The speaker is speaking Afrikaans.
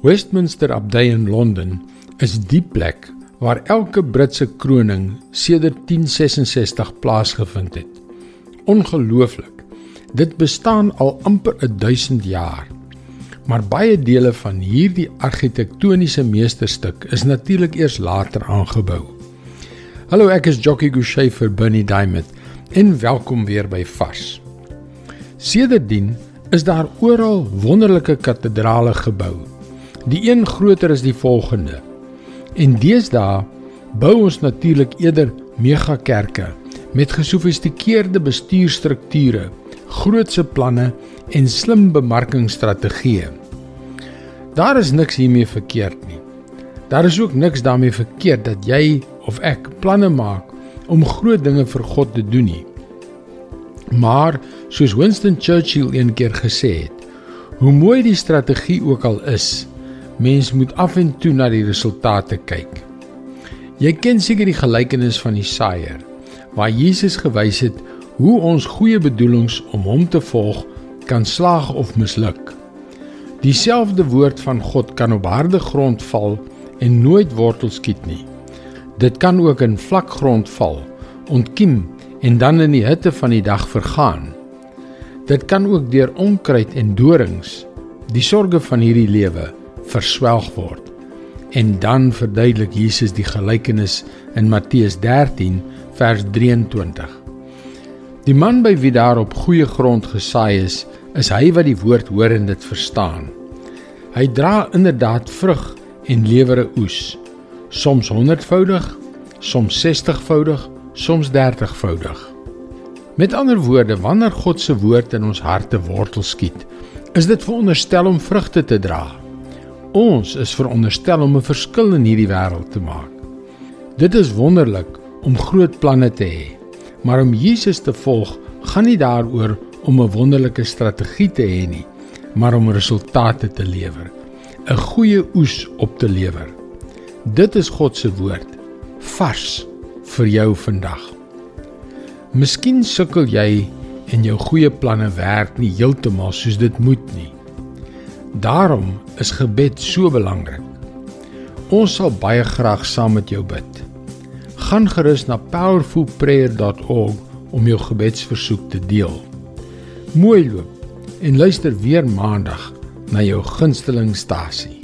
Westminster Abdij in Londen is die plek waar elke Britse kroning sedert 1066 plaasgevind het. Ongelooflik. Dit bestaan al amper 1000 jaar. Maar baie dele van hierdie argitektoniese meesterstuk is natuurlik eers later aangebou. Hallo, ek is Jockey Gouchee vir Bernie Diamond en welkom weer by Vars. Sedertdien is daar oral wonderlike kathedrale gebou Die een groter is die volgende. En deesdae bou ons natuurlik eerder megakerke met gesofistikeerde bestuurstrukture, grootse planne en slim bemarkingsstrategieë. Daar is niks hiermee verkeerd nie. Daar is ook niks daarmee verkeerd dat jy of ek planne maak om groot dinge vir God te doen nie. Maar soos Winston Churchill eendag gesê het, hoe mooi die strategie ook al is, Mens moet af en toe na die resultate kyk. Jy ken seker die gelykenis van die saaier waar Jesus gewys het hoe ons goeie bedoelings om hom te volg kan slaag of misluk. Dieselfde woord van God kan op harde grond val en nooit wortel skiet nie. Dit kan ook in vlak grond val, ontkiem en dan in die hitte van die dag vergaan. Dit kan ook deur onkruid en dorings, die sorges van hierdie lewe, verswelg word. En dan verduidelik Jesus die gelykenis in Matteus 13 vers 23. Die man by wie daar op goeie grond gesaai is, is hy wat die woord hoor en dit verstaan. Hy dra inderdaad vrug en lewer 'n oes, soms 100voudig, soms 60voudig, soms 30voudig. Met ander woorde, wanneer God se woord in ons harte wortel skiet, is dit veronderstel om vrugte te dra. Ons is veronderstel om 'n verskil in hierdie wêreld te maak. Dit is wonderlik om groot planne te hê, maar om Jesus te volg gaan nie daaroor om 'n wonderlike strategie te hê nie, maar om resultate te lewer, 'n goeie oes op te lewer. Dit is God se woord, vars vir jou vandag. Miskien sukkel jy en jou goeie planne werk nie heeltemal soos dit moet nie. Daarom is gebed so belangrik. Ons sal baie graag saam met jou bid. Gaan gerus na powerfulprayer.org om jou gebedsversoek te deel. Mooi loop en luister weer maandag na jou gunsteling stasie.